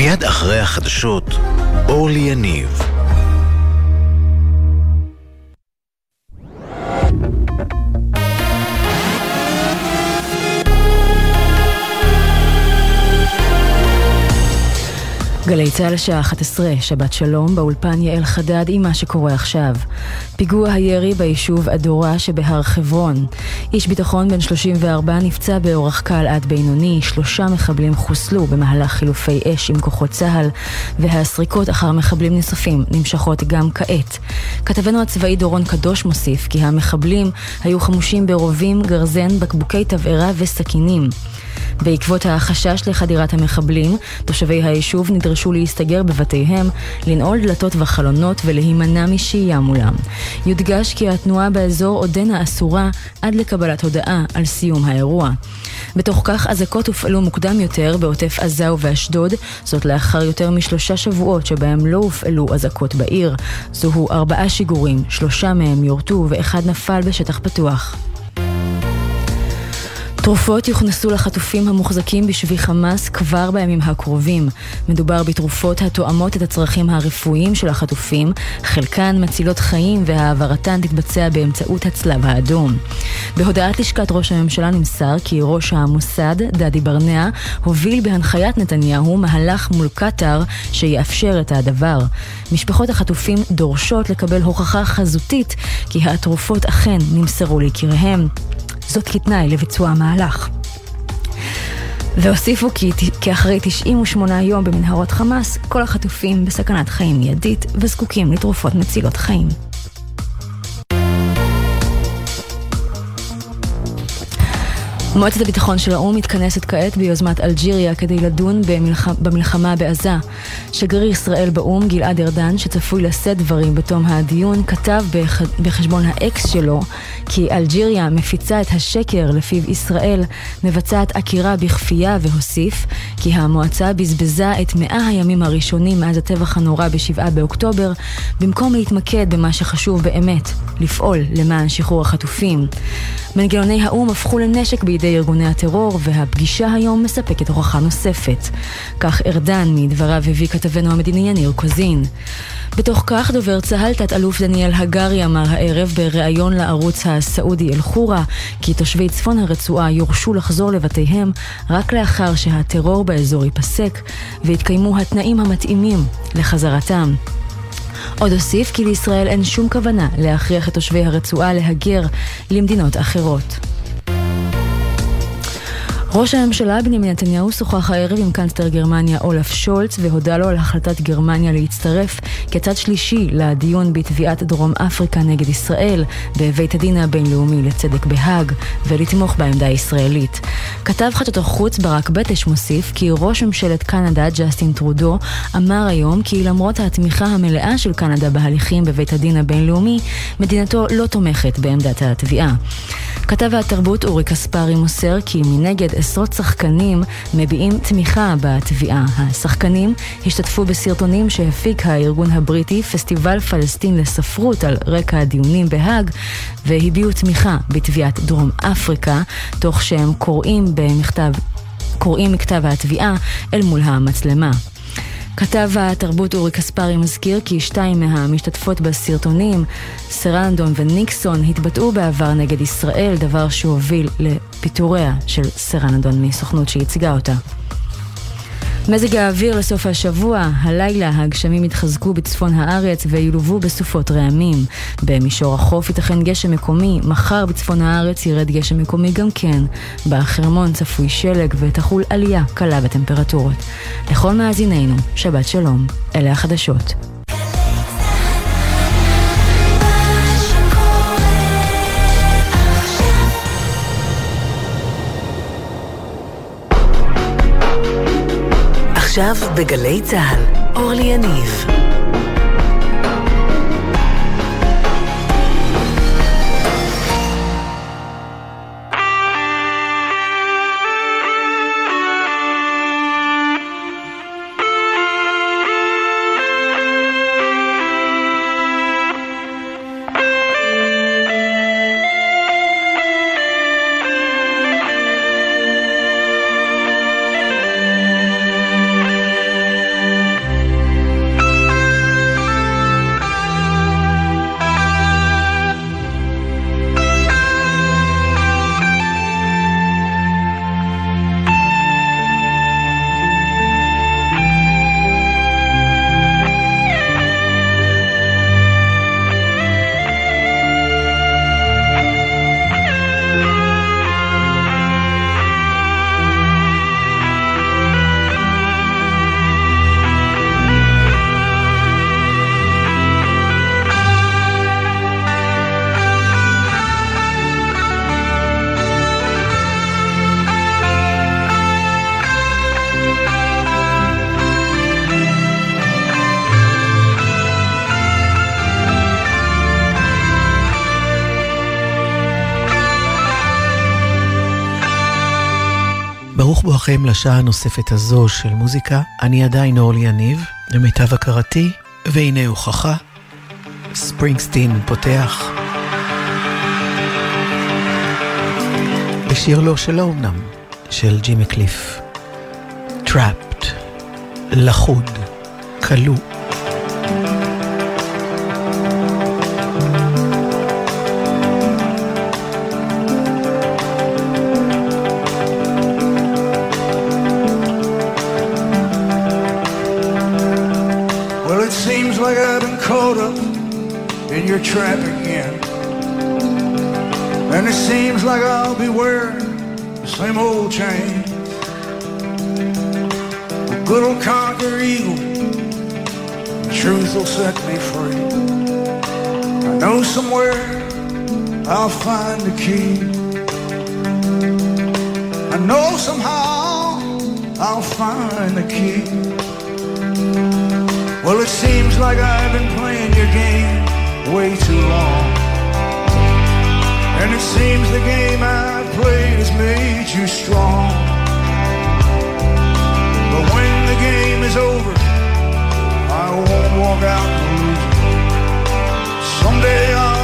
מיד אחרי החדשות, אורלי יניב. גלי צה"ל השעה 11, שבת שלום, באולפן יעל חדד עם מה שקורה עכשיו. פיגוע הירי ביישוב אדורה שבהר חברון. איש ביטחון בן 34 נפצע באורח קל עד בינוני, שלושה מחבלים חוסלו במהלך חילופי אש עם כוחות צה"ל, והסריקות אחר מחבלים נוספים נמשכות גם כעת. כתבנו הצבאי דורון קדוש מוסיף כי המחבלים היו חמושים ברובים, גרזן, בקבוקי תבערה וסכינים. בעקבות החשש לחדירת המחבלים, תושבי היישוב נדרשו להסתגר בבתיהם, לנעול דלתות וחלונות ולהימנע משהייה מולם. יודגש כי התנועה באזור עודנה אסורה עד לקבלת הודעה על סיום האירוע. בתוך כך אזעקות הופעלו מוקדם יותר בעוטף עזה ובאשדוד, זאת לאחר יותר משלושה שבועות שבהם לא הופעלו אזעקות בעיר. זוהו ארבעה שיגורים, שלושה מהם יורטו ואחד נפל בשטח פתוח. תרופות יוכנסו לחטופים המוחזקים בשבי חמאס כבר בימים הקרובים. מדובר בתרופות התואמות את הצרכים הרפואיים של החטופים, חלקן מצילות חיים והעברתן תתבצע באמצעות הצלב האדום. בהודעת לשכת ראש הממשלה נמסר כי ראש המוסד, דדי ברנע, הוביל בהנחיית נתניהו מהלך מול קטאר שיאפשר את הדבר. משפחות החטופים דורשות לקבל הוכחה חזותית כי התרופות אכן נמסרו ליקיריהם. זאת כתנאי לביצוע המהלך. והוסיפו כי, כי אחרי 98 יום במנהרות חמאס, כל החטופים בסכנת חיים מיידית וזקוקים לתרופות מצילות חיים. מועצת הביטחון של האו"ם מתכנסת כעת ביוזמת אלג'יריה כדי לדון במלח... במלחמה בעזה. שגריר ישראל באו"ם, גלעד ארדן, שצפוי לשאת דברים בתום הדיון, כתב בח... בחשבון האקס שלו כי אלג'יריה מפיצה את השקר לפיו ישראל מבצעת עקירה בכפייה והוסיף כי המועצה בזבזה את מאה הימים הראשונים מאז הטבח הנורא בשבעה באוקטובר במקום להתמקד במה שחשוב באמת, לפעול למען שחרור החטופים. מנגנוני האו"ם הפכו לנשק בידי ארגוני הטרור, והפגישה היום מספקת הוכחה נוספת. כך ארדן מדבריו הביא כתבנו המדיני יניר קוזין. בתוך כך דובר צה"ל תת-אלוף דניאל הגרי אמר הערב בריאיון לערוץ הסעודי אל-חורה כי תושבי צפון הרצועה יורשו לחזור לבתיהם רק לאחר שהטרור באזור ייפסק ויתקיימו התנאים המתאימים לחזרתם. עוד הוסיף כי לישראל אין שום כוונה להכריח את תושבי הרצועה להגר למדינות אחרות. ראש הממשלה בנימין נתניהו שוחח הערב עם קאנצלר גרמניה אולף שולץ והודה לו על החלטת גרמניה להצטרף כצד שלישי לדיון בתביעת דרום אפריקה נגד ישראל בבית הדין הבינלאומי לצדק בהאג ולתמוך בעמדה הישראלית. כתב חדשות החוץ ברק בטש מוסיף כי ראש ממשלת קנדה ג'סטין טרודו אמר היום כי למרות התמיכה המלאה של קנדה בהליכים בבית הדין הבינלאומי, מדינתו לא תומכת בעמדת התביעה. כתב התרבות אורי קספרי מוסר כי מנגד עשרות שחקנים מביעים תמיכה בתביעה. השחקנים השתתפו בסרטונים שהפיק הארגון הבריטי פסטיבל פלסטין לספרות על רקע הדיונים בהאג והביעו תמיכה בתביעת דרום אפריקה, תוך שהם קוראים במכתב קוראים מכתב התביעה אל מול המצלמה. כתב התרבות אורי קספרי מזכיר כי שתיים מהמשתתפות בסרטונים, סרנדון וניקסון, התבטאו בעבר נגד ישראל, דבר שהוביל לפיטוריה של סרנדון מסוכנות שייצגה אותה. מזג האוויר לסוף השבוע, הלילה הגשמים יתחזקו בצפון הארץ וילוו בסופות רעמים. במישור החוף ייתכן גשם מקומי, מחר בצפון הארץ ירד גשם מקומי גם כן. בחרמון צפוי שלג ותחול עלייה קלה בטמפרטורות. לכל מאזינינו, שבת שלום. אלה החדשות. עכשיו בגלי צה"ל, אורלי יניב. בואכם לשעה הנוספת הזו של מוזיקה. אני עדיין אורלי יניב, למיטב הכרתי, והנה הוכחה. ספרינגסטין פותח. בשיר לא שלו אמנם, של ג'ימי קליף. Trapped, לחוד, כלוא. Your trap again. And it seems like I'll be wearing the same old chain. The good old conquer eagle, truth will set me free. I know somewhere I'll find the key. I know somehow I'll find the key. Well, it seems like I've been playing your game way too long. And it seems the game I played has made you strong. But when the game is over, I won't walk out lose. Someday I'll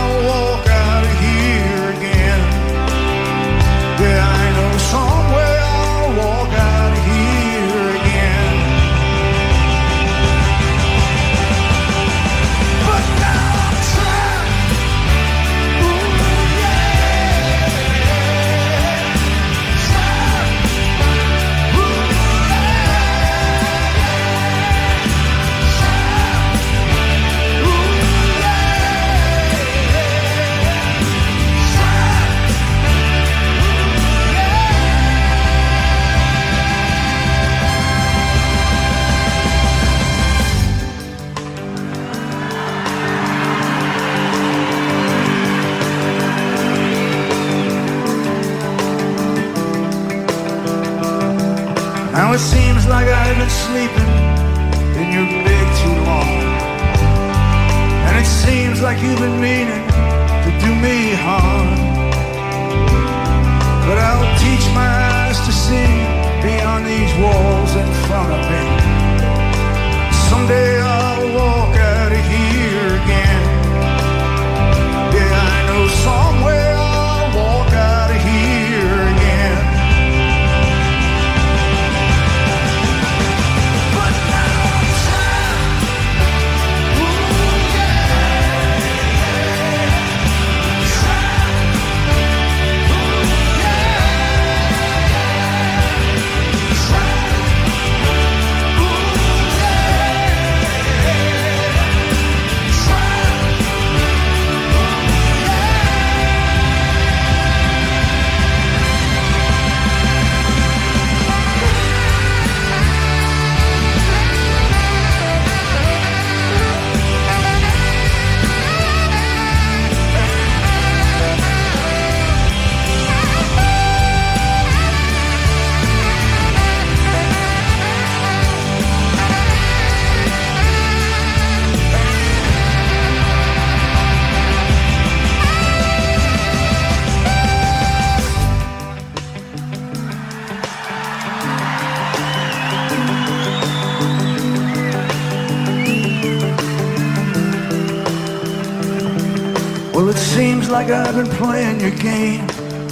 like I've been playing your game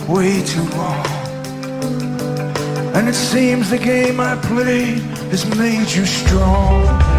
way too long. And it seems the game I played has made you strong.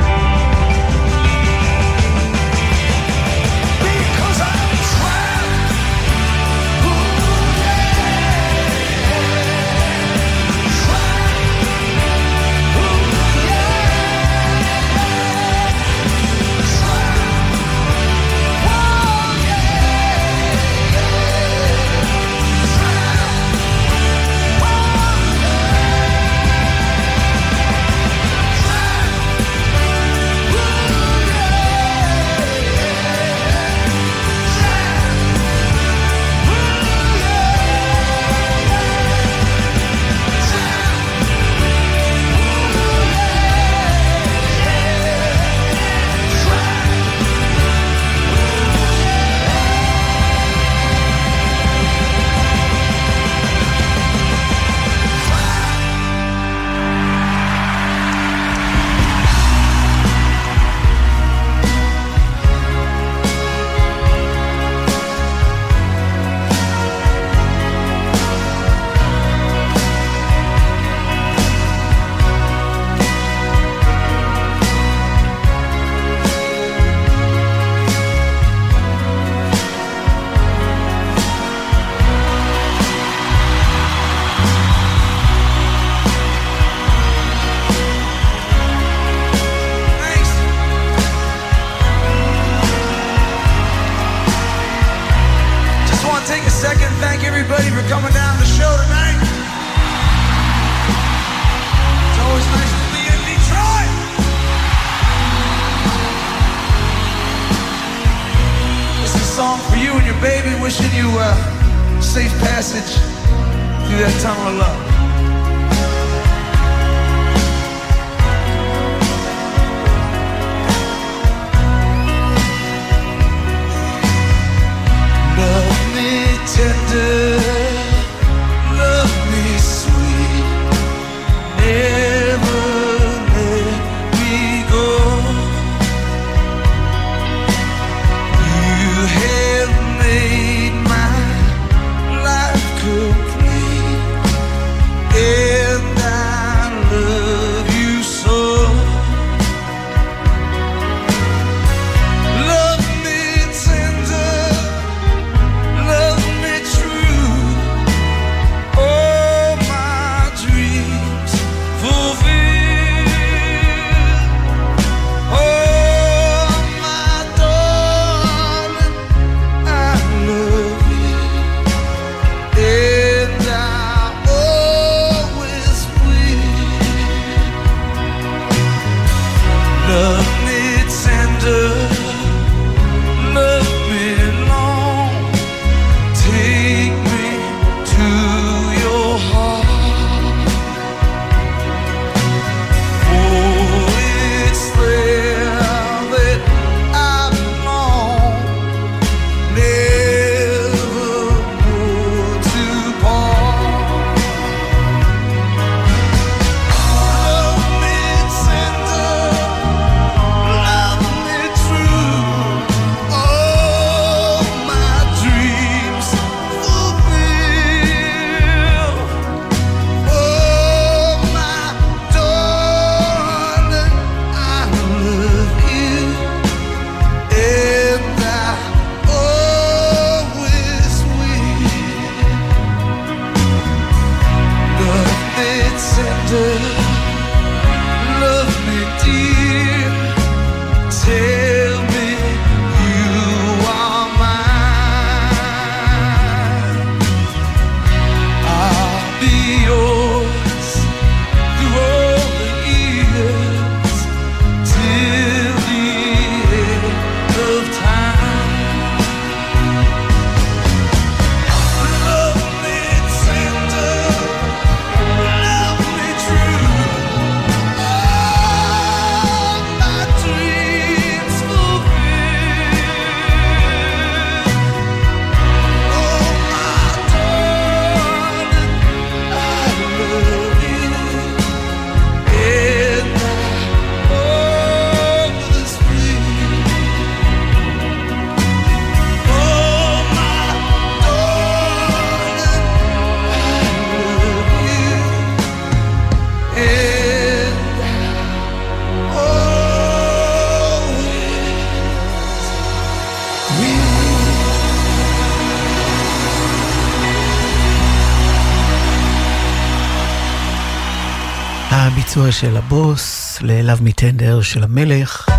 הביצוע של הבוס, לאליו מטנדר של המלך.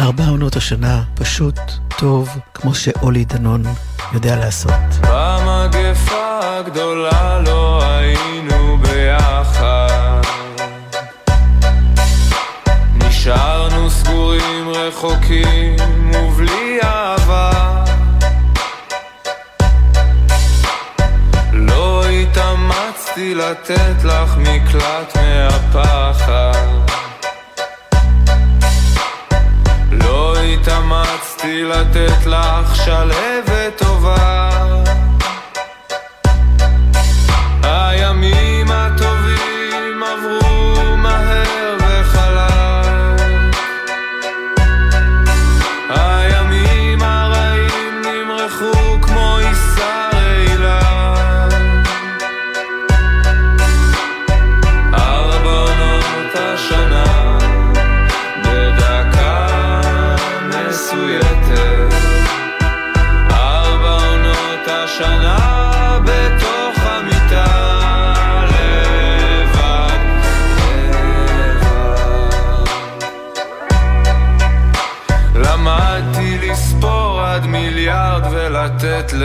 ארבע עונות השנה, פשוט, טוב, כמו שאולי דנון יודע לעשות. במגפה הגדולה לא היינו ביחד. נשארנו סגורים רחוקים לי לתת לך מקלט מהפחד. לא התאמצתי לתת לך שלהבת טובה.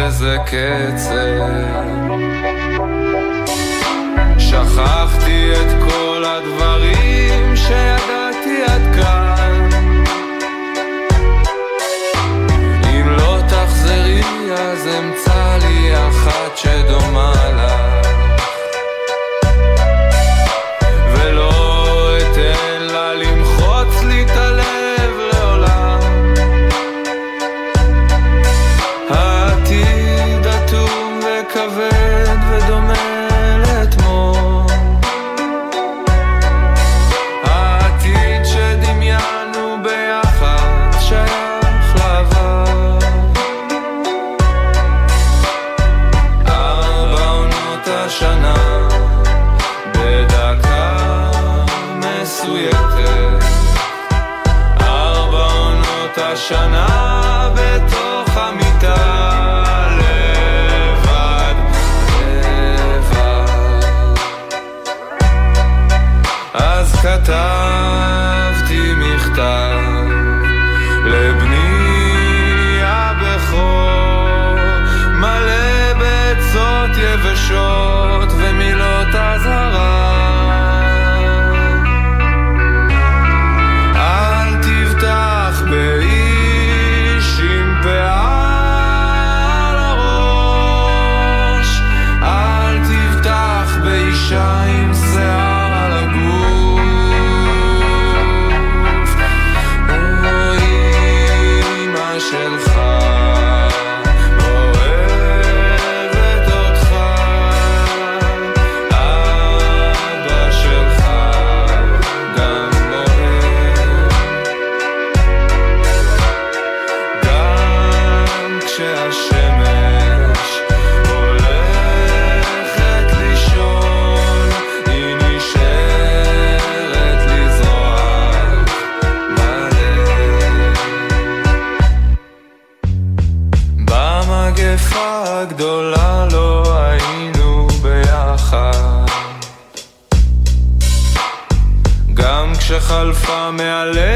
לזה קצר. שכחתי את כל הדברים שידעתי עד כאן המהלל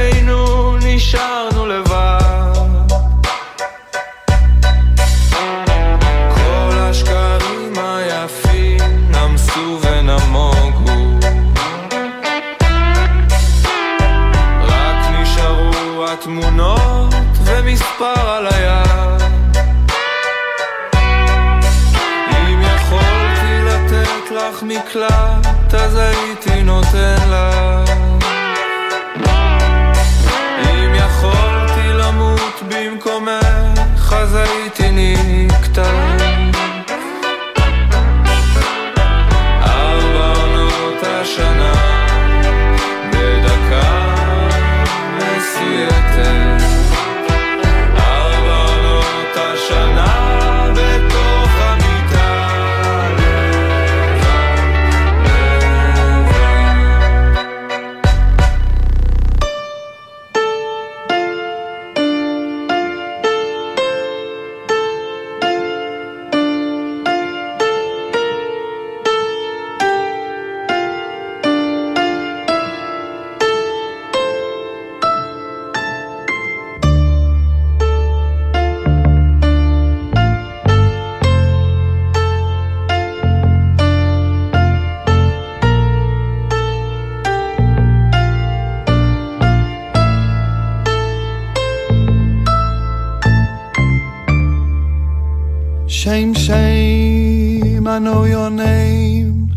Shame, shame, I know your name.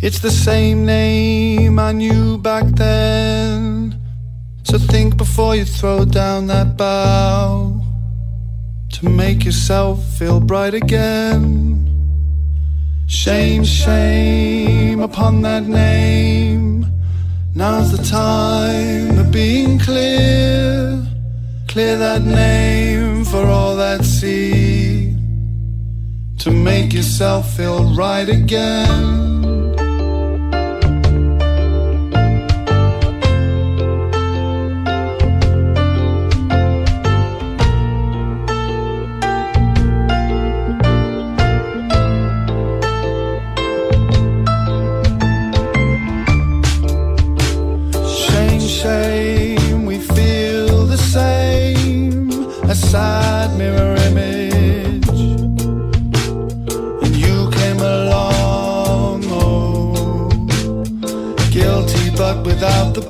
It's the same name I knew back then. So think before you throw down that bow to make yourself feel bright again. Shame, shame upon that name. Now's the time of being clear. Clear that name for all that see to make yourself feel right again.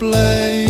play.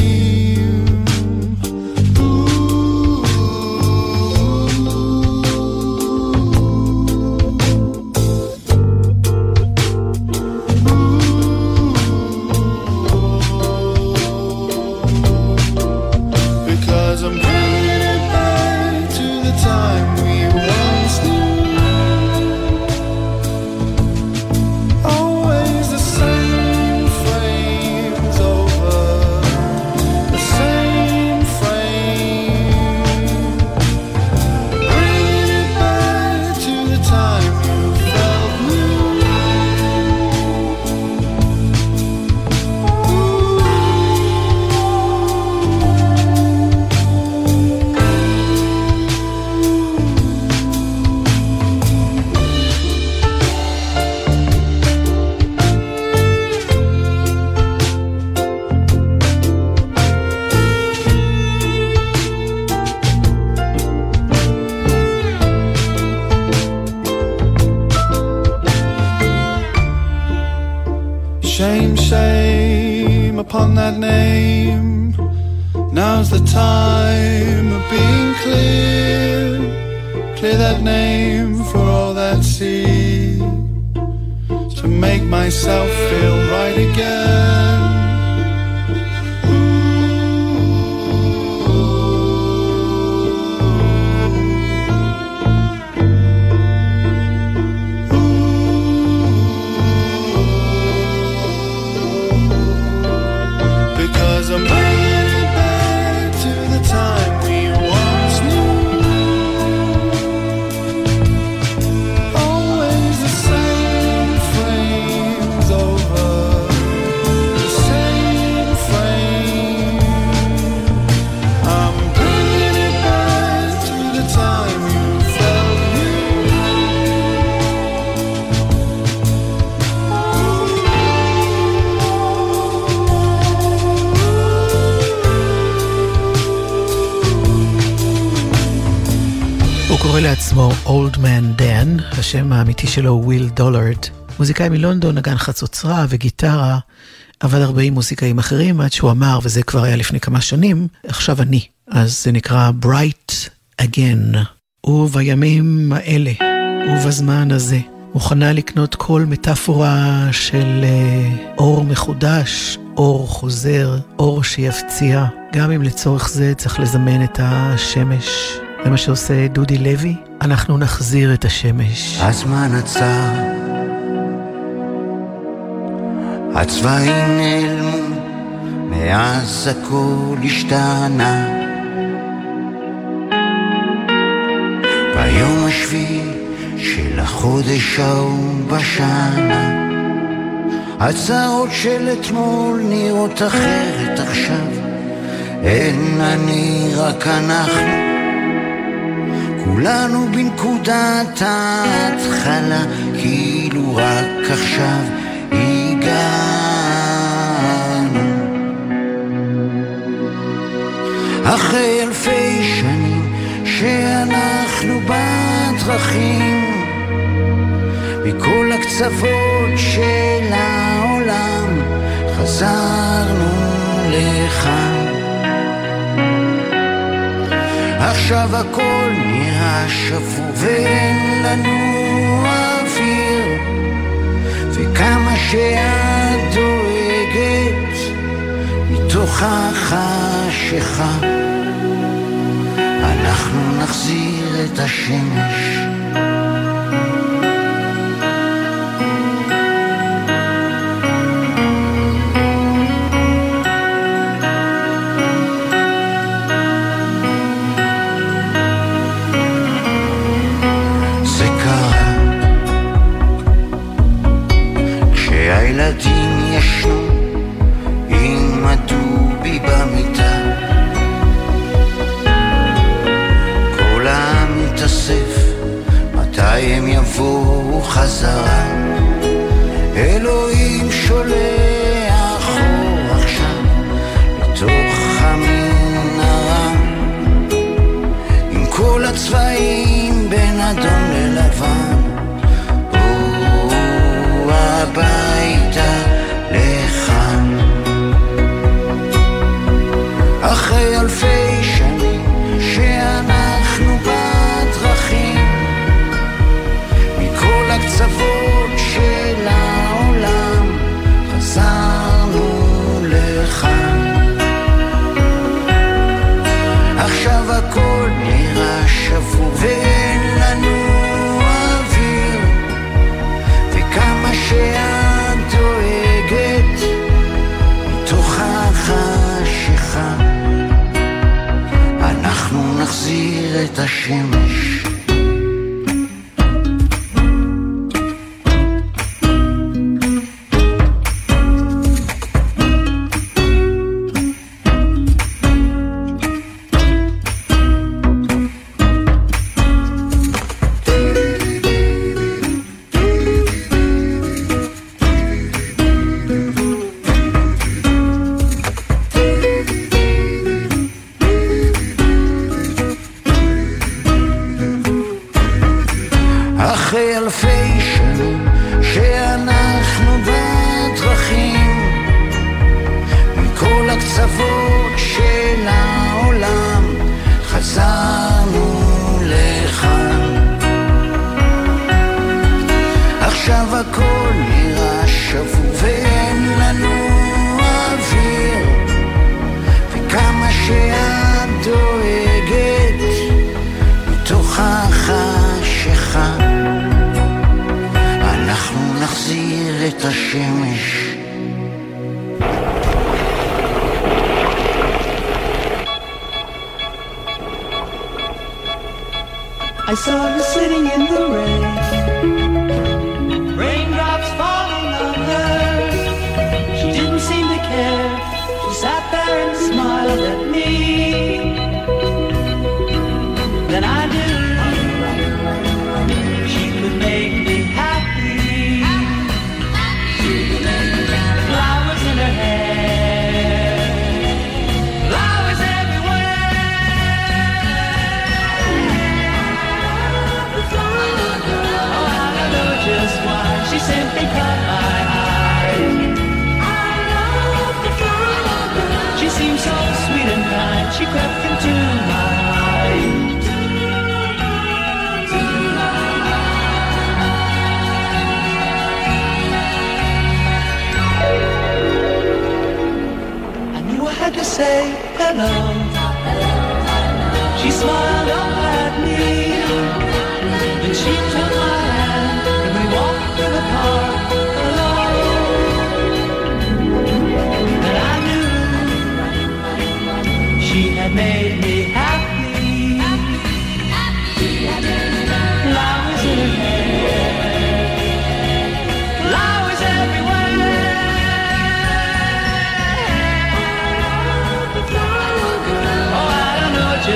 שלו הוא וויל דולרד. מוזיקאי מלונדון, נגן חצוצרה וגיטרה, עבד הרבה עם מוזיקאים אחרים, עד שהוא אמר, וזה כבר היה לפני כמה שנים, עכשיו אני. אז זה נקרא Bright Again. ובימים האלה, ובזמן הזה, מוכנה לקנות כל מטאפורה של uh, אור מחודש, אור חוזר, אור שיפציע, גם אם לצורך זה צריך לזמן את השמש. זה מה שעושה דודי לוי, אנחנו נחזיר את השמש. הזמן עצר, הצבעים נעלמו, מאז הכל השתנה. ביום השביעי של החודש ההוא בשנה, הצעות של אתמול נראות אחרת עכשיו. אין אני, רק אנחנו. כולנו בנקודת ההתחלה, כאילו רק עכשיו הגענו. אחרי אלפי שנים שאנחנו בדרכים, מכל הקצוות של העולם חזרנו לכאן. עכשיו הכל נראה שפור ואין לנו אוויר. וכמה שאת דואגת מתוך החשיכה אנחנו נחזיר את השמש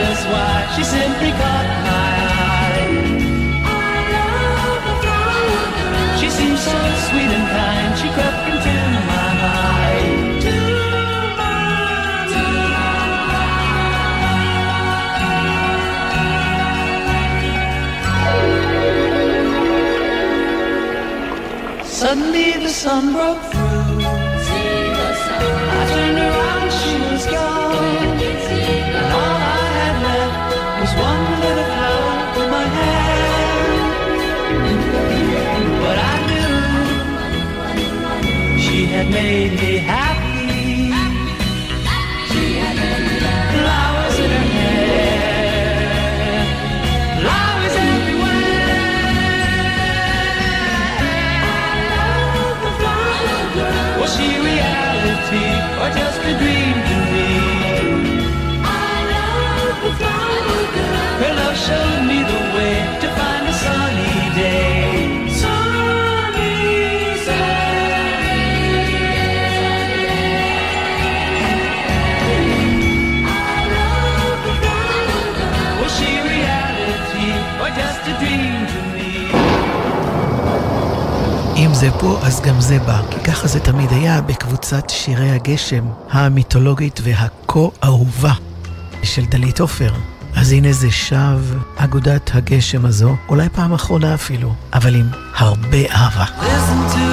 is why she simply caught my eye. I love the flower girl. She seemed so sweet and kind. She crept into my mind. To my mind. Suddenly the sun broke זה פה, אז גם זה בא. כי ככה זה תמיד היה בקבוצת שירי הגשם המיתולוגית והכה-אהובה של דלית עופר. אז הנה זה שב, אגודת הגשם הזו, אולי פעם אחרונה אפילו, אבל עם הרבה אהבה. Listen to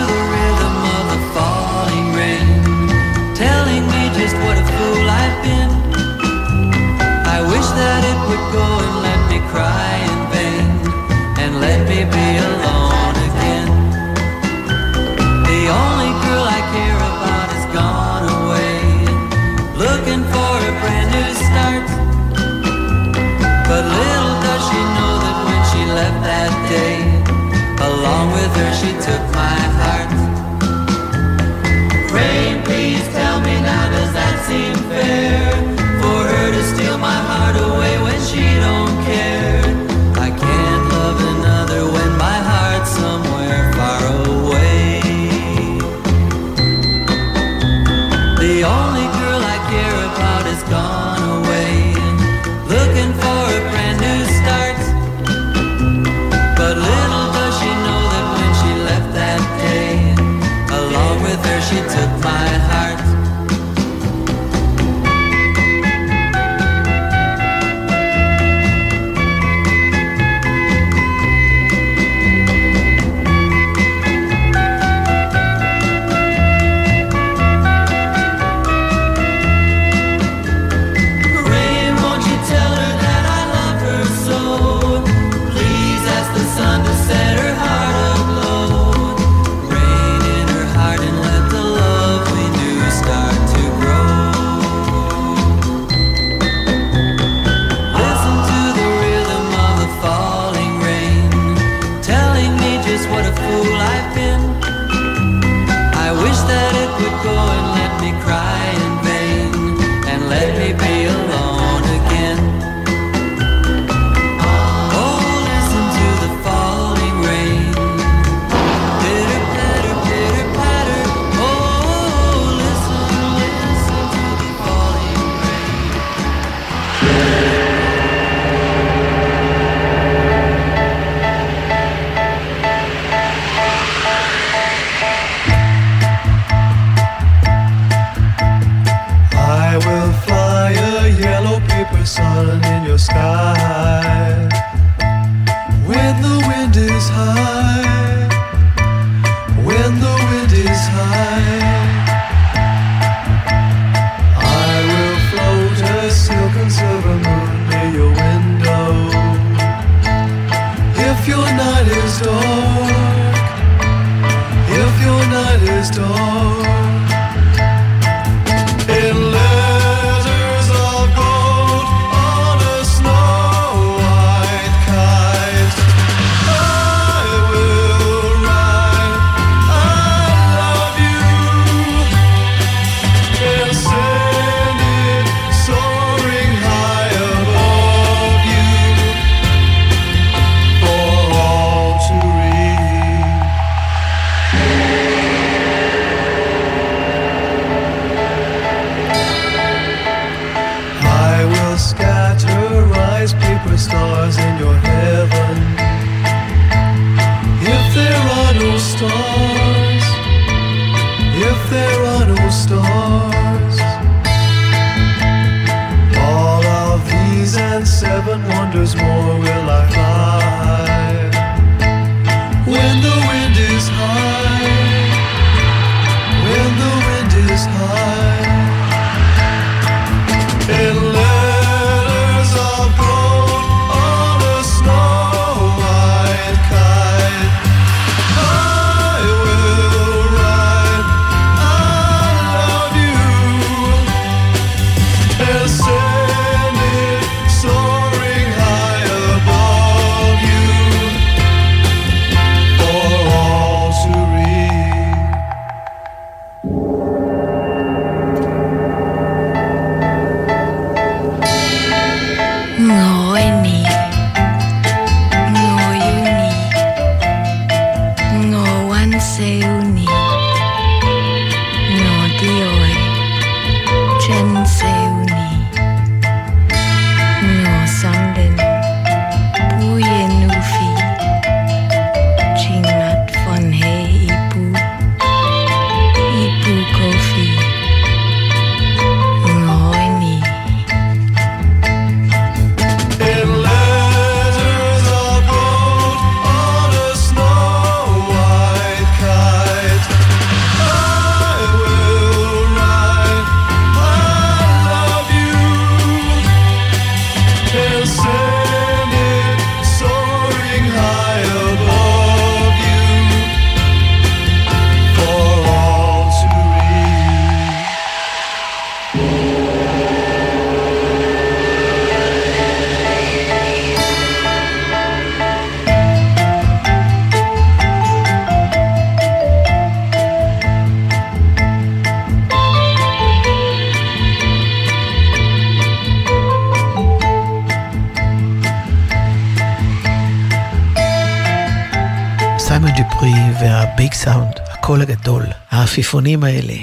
העפיפונים האלה.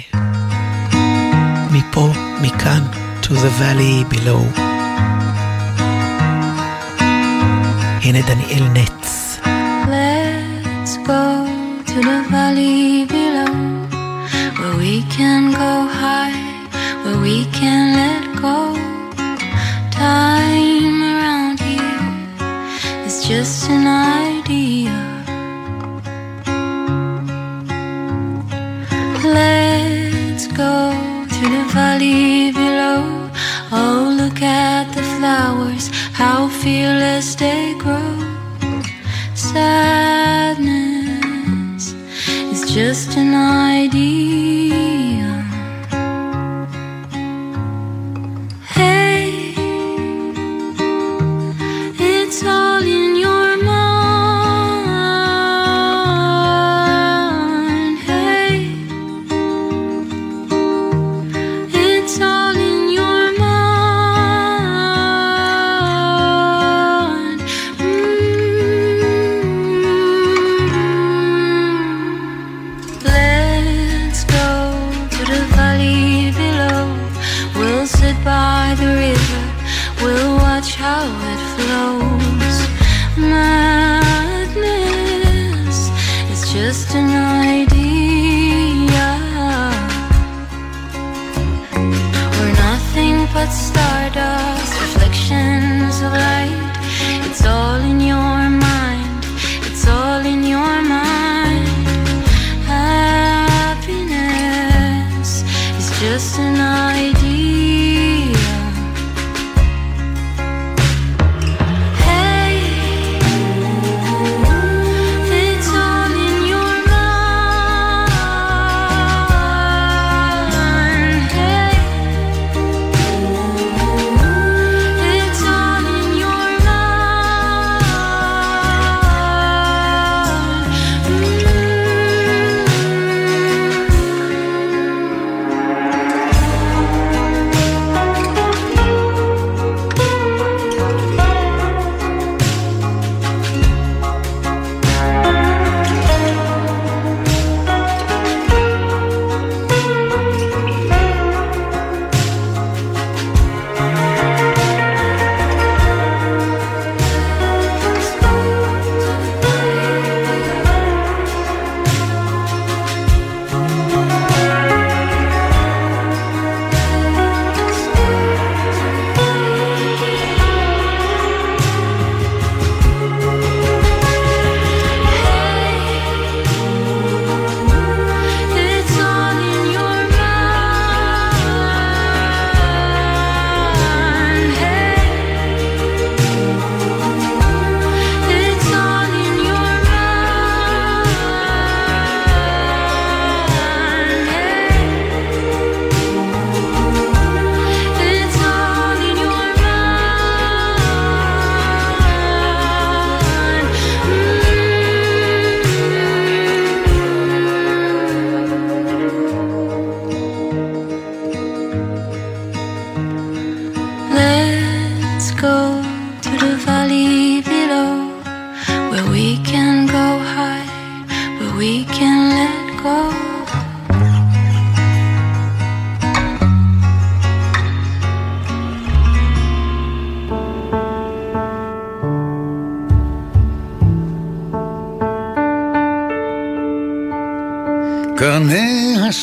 מפה, מכאן, to the valley below. הנה דניאל נץ. Let's go to the valley below, where we can go high, where we can let go. Time around here is just an eye. flowers, how fearless they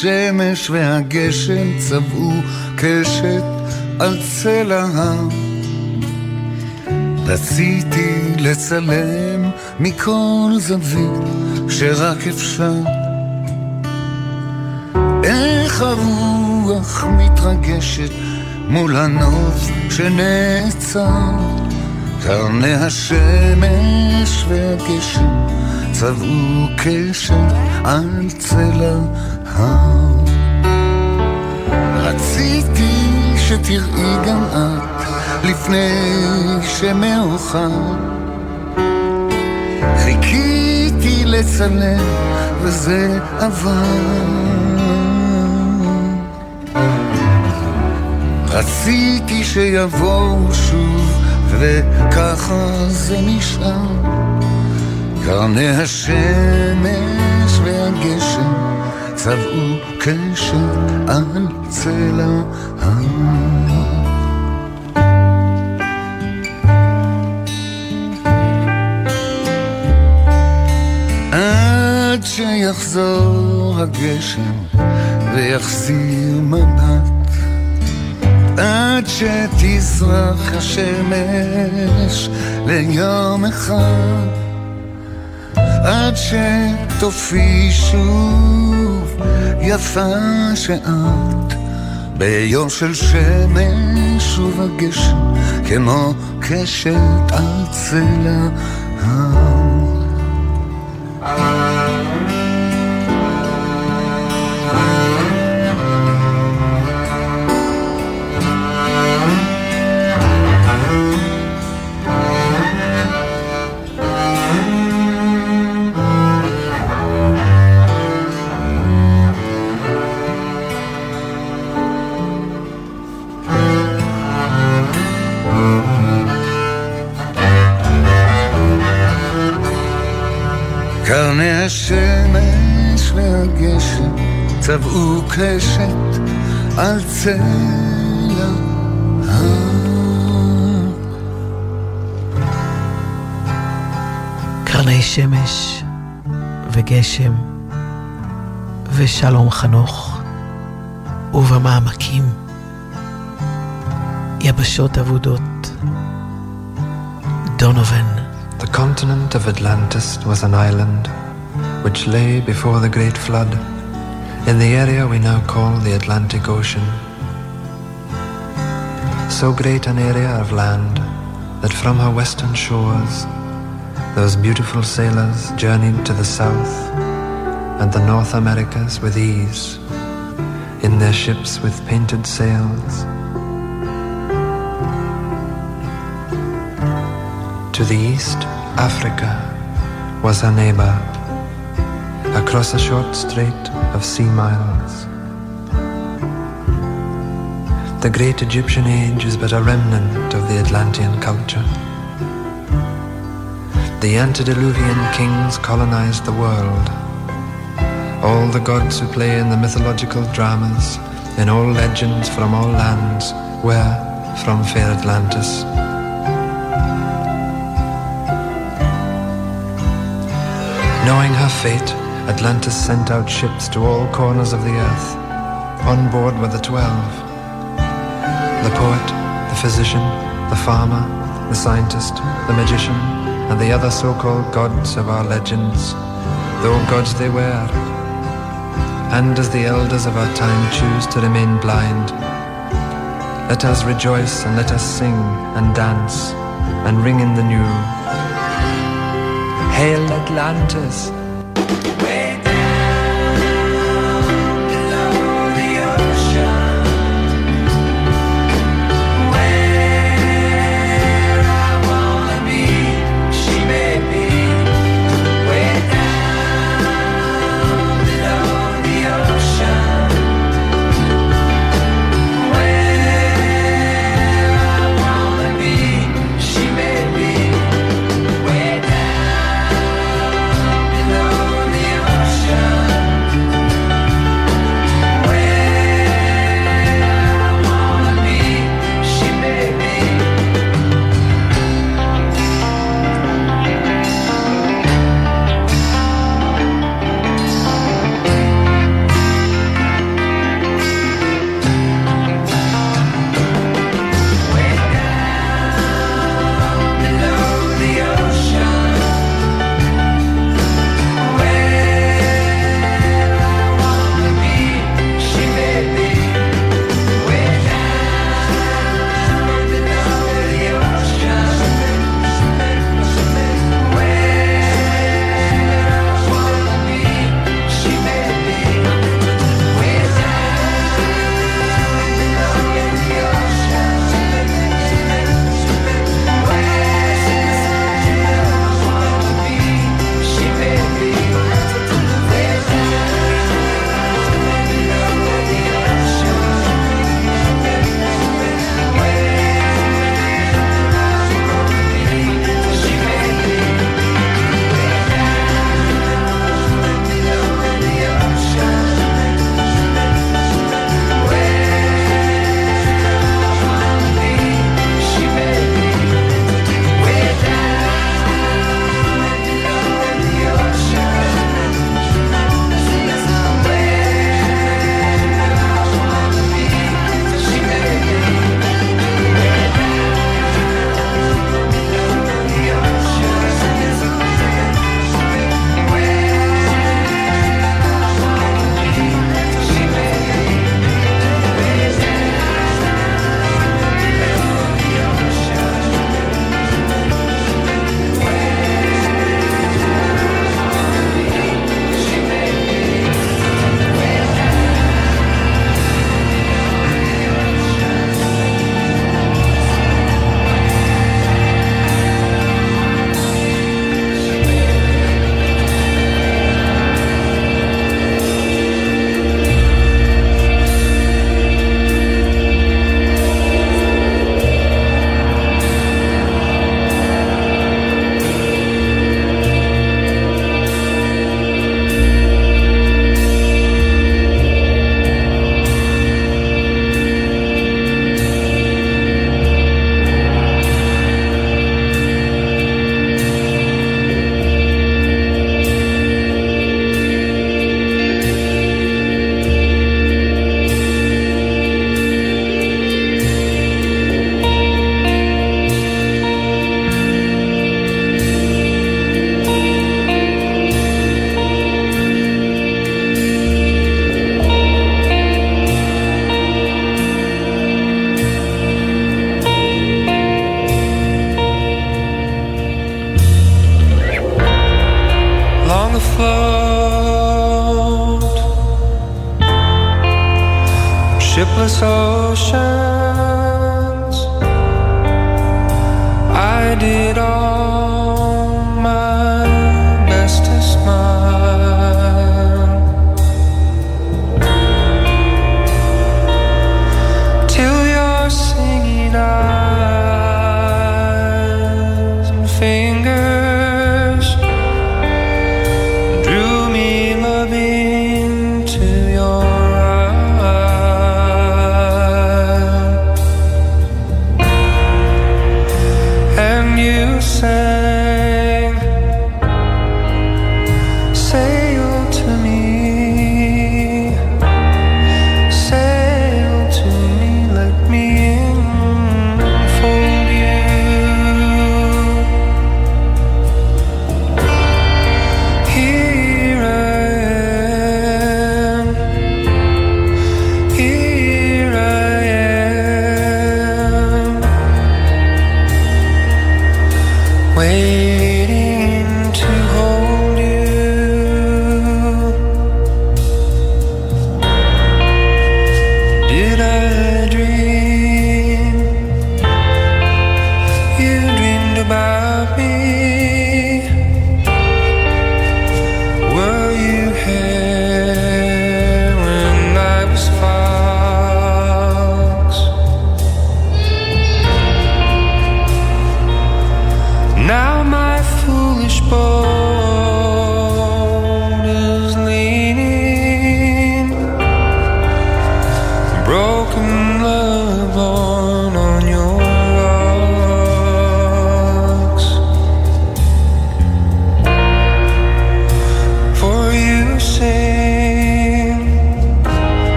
השמש והגשם צבעו קשת על צל ההר. רציתי לצלם מכל זווית שרק אפשר. איך הרוח מתרגשת מול הנוף שנעצר. קרני השמש והגשם צבעו קשת על צל רציתי שתראי גם את לפני שמאוחר. חיכיתי וזה עבר. רציתי שיבואו שוב וככה זה נשאר. קרני השמש והגשם צבעו קשת על צל ההר. עד שיחזור הגשם ויחזיר מבט עד שתזרח השמש ליום אחד עד שתופיע שוב. יפה שאת ביום של שמש ובגשם כמו קשת על צל צבעו קשת על צל ההר. קרני שמש וגשם ושלום חנוך ובמעמקים יבשות אבודות. דונובן. The continent of Atlantis was an island which lay before the great flood in the area we now call the Atlantic Ocean. So great an area of land that from her western shores those beautiful sailors journeyed to the south and the North Americas with ease in their ships with painted sails. To the east, Africa was her neighbor, across a short strait of sea miles. The great Egyptian age is but a remnant of the Atlantean culture. The antediluvian kings colonized the world. All the gods who play in the mythological dramas, in all legends from all lands, were from fair Atlantis. Knowing her fate, Atlantis sent out ships to all corners of the earth. On board were the twelve. The poet, the physician, the farmer, the scientist, the magician, and the other so-called gods of our legends, though gods they were. And as the elders of our time choose to remain blind, let us rejoice and let us sing and dance and ring in the new. Hail Atlantis! Wait.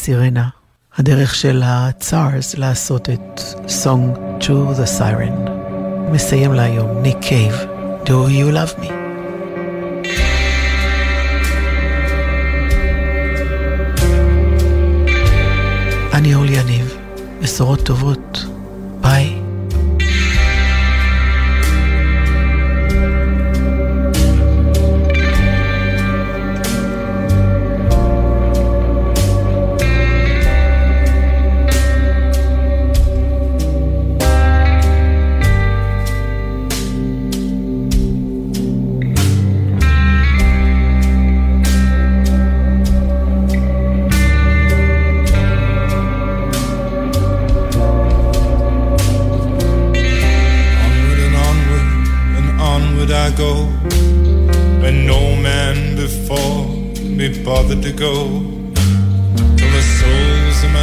השיר לסירנה, הדרך של הצארס לעשות את Song to the Siren. מסיים להיום, ניק קייב, Do You Love Me. אני אורלי יניב, בשורות טובות,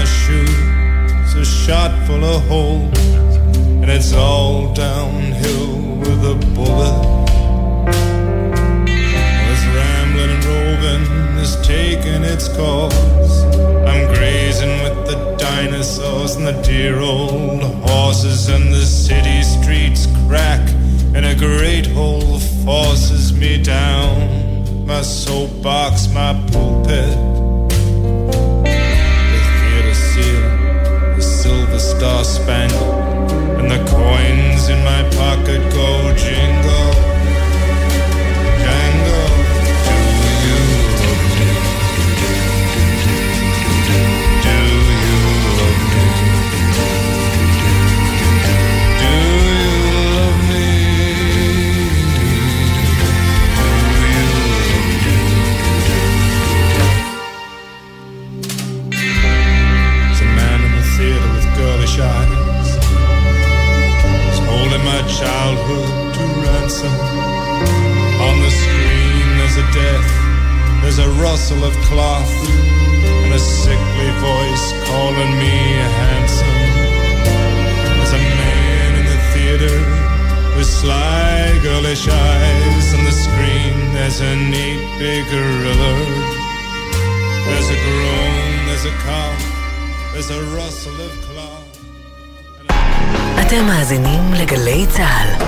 shoes a shot full of holes And it's all downhill with a bullet This rambling and roving is taking its course I'm grazing with the dinosaurs and the dear old horses And the city streets crack and a great hole forces me down my soapbox, my pulpit. The star spangled, and the coins in my pocket go jingle. There's a rustle of cloth, and a sickly voice calling me handsome. There's a man in the theater with sly girlish eyes. On the screen there's a neat big gorilla. There's a groan, there's a cough, there's a rustle of cloth. אתם מאזינים לגלי צה"ל.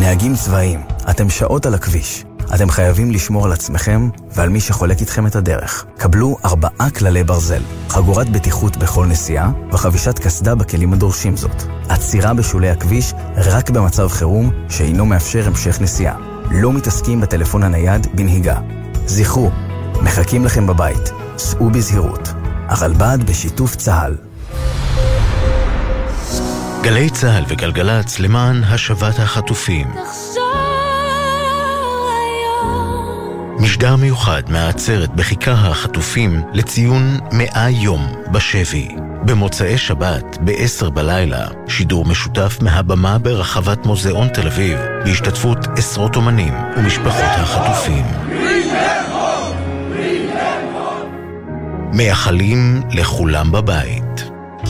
נהגים צבאיים, אתם שעות על הכביש. אתם חייבים לשמור על עצמכם ועל מי שחולק איתכם את הדרך. קבלו ארבעה כללי ברזל, חגורת בטיחות בכל נסיעה וחבישת קסדה בכלים הדורשים זאת. עצירה בשולי הכביש רק במצב חירום שאינו מאפשר המשך נסיעה. לא מתעסקים בטלפון הנייד בנהיגה. זכרו, מחכים לכם בבית. סעו בזהירות. הרלב"ד בשיתוף צה"ל. גלי צה"ל וגלגלצ למען השבת החטופים. משדר מיוחד מהעצרת בכיכר החטופים לציון מאה יום בשבי. במוצאי שבת, ב-10 בלילה, שידור משותף מהבמה ברחבת מוזיאון תל אביב, בהשתתפות עשרות אומנים ומשפחות החטופים. מייחלים לכולם בבית.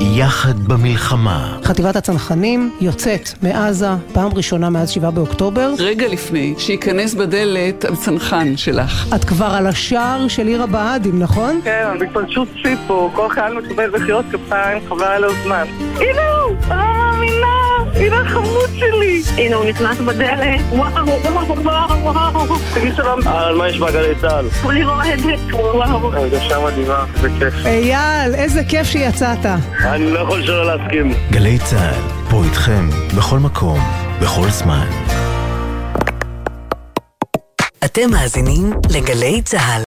יחד במלחמה. חטיבת הצנחנים יוצאת מעזה פעם ראשונה מאז 7 באוקטובר. רגע לפני שייכנס בדלת הצנחן שלך. את כבר על השער של עיר הבה"דים, נכון? כן, בהתפרשות שיא פה, כל חייל מקבל מחיאות כפיים, חבל על הזמן. הנה הוא! לא מאמינה! הנה החמוד שלי! הנה הוא נכנס בדלת, וואו, וואו, וואו, וואו. תגיד שלום. על מה יש בגלי צה"ל? כולי רועדת, וואו. הרגשה מדהימה, זה כיף. אייל, איזה כיף שיצאת. אני לא יכול שלא להסכים. גלי צה"ל, פה איתכם, בכל מקום, בכל זמן. אתם מאזינים לגלי צה"ל.